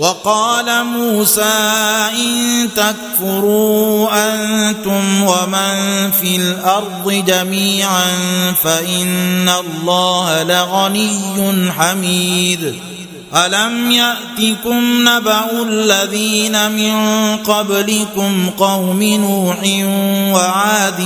وقال موسى إن تكفروا أنتم ومن في الأرض جميعا فإن الله لغني حميد. ألم يأتكم نبأ الذين من قبلكم قوم نوح وعاد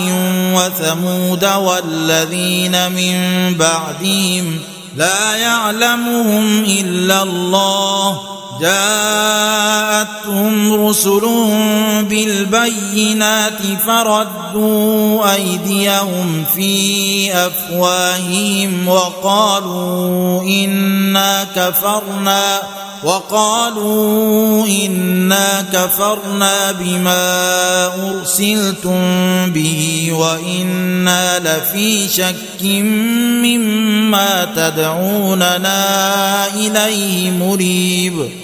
وثمود والذين من بعدهم لا يعلمهم إلا الله جاءتهم رسلهم بالبينات فردوا أيديهم في أفواههم وقالوا إنا كفرنا وقالوا إنا كفرنا بما أرسلتم به وإنا لفي شك مما تدعوننا إليه مريب.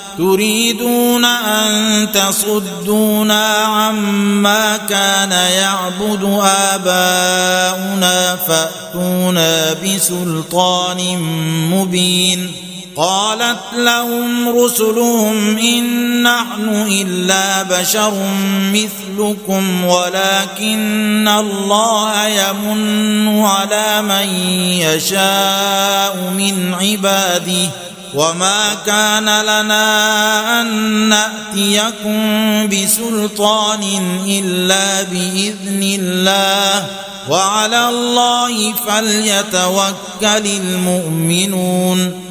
تريدون أن تصدونا عما كان يعبد آباؤنا فأتونا بسلطان مبين قالت لهم رسلهم إن نحن إلا بشر مثلكم ولكن الله يمن على من يشاء من عباده وما كان لنا أن نأتيكم بسلطان إلا بإذن الله. وعلى الله فليتوكل المؤمنون.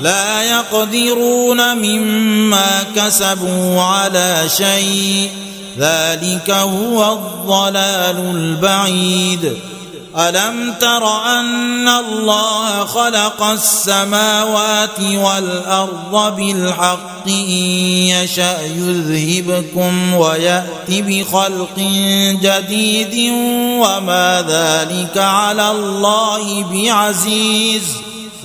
لا يقدرون مما كسبوا على شيء. ذلك هو الضلال البعيد. ألم تر أن الله خلق السماوات والأرض بالحق؟ إن يشأ يذهبكم ويأت بخلق جديد. وما ذلك على الله بعزيز.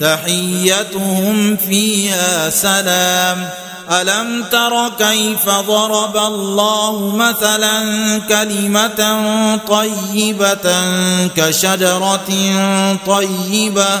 تحيتهم فيها سلام. ألم تر كيف ضرب الله مثلا كلمة طيبة كشجرة طيبة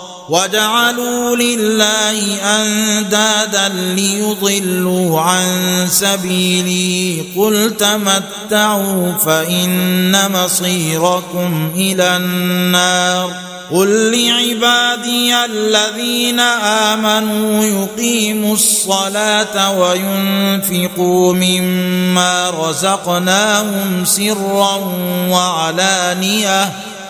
وجعلوا لله أندادا ليضلوا عن سبيلي. قل تمتعوا فإن مصيركم إلى النار. قل لعبادي الذين آمنوا يقيموا الصلاة وينفقوا مما رزقناهم سرا وعلانية.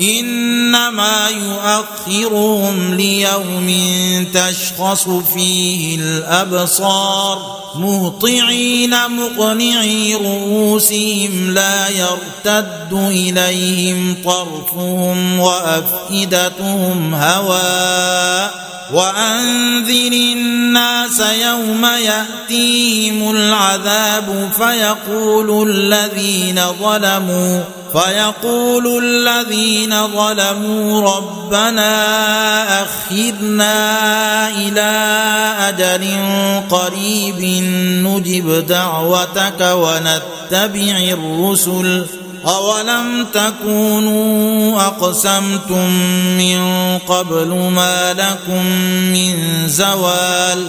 إنما يؤخرهم ليوم تشخص فيه الأبصار مهطعين مقنعي رؤوسهم لا يرتد إليهم طرفهم وأفئدتهم هواء وأنذر الناس يوم يأتيهم العذاب فيقول الذين ظلموا فيقول الذين ظلموا ربنا اخرنا إلى أجل قريب نجب دعوتك ونتبع الرسل أولم تكونوا أقسمتم من قبل ما لكم من زوال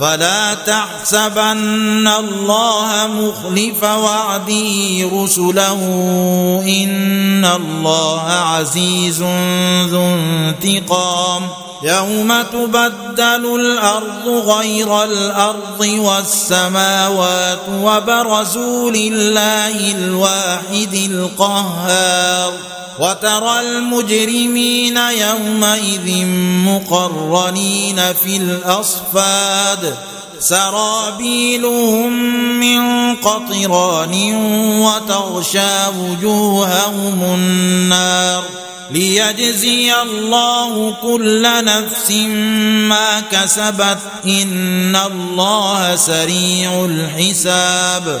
فلا تحسبن الله مخلف وعده رسله. إن الله عزيز ذو انتقام. يوم تبدل الأرض غير الأرض والسماوات وبرزوا لله الواحد القهار. وترى المجرمين يومئذ مقرنين في الأصفاد. سرابيلهم من قطران وتغشى وجوههم النار. ليجزي الله كل نفس ما كسبت. إن الله سريع الحساب.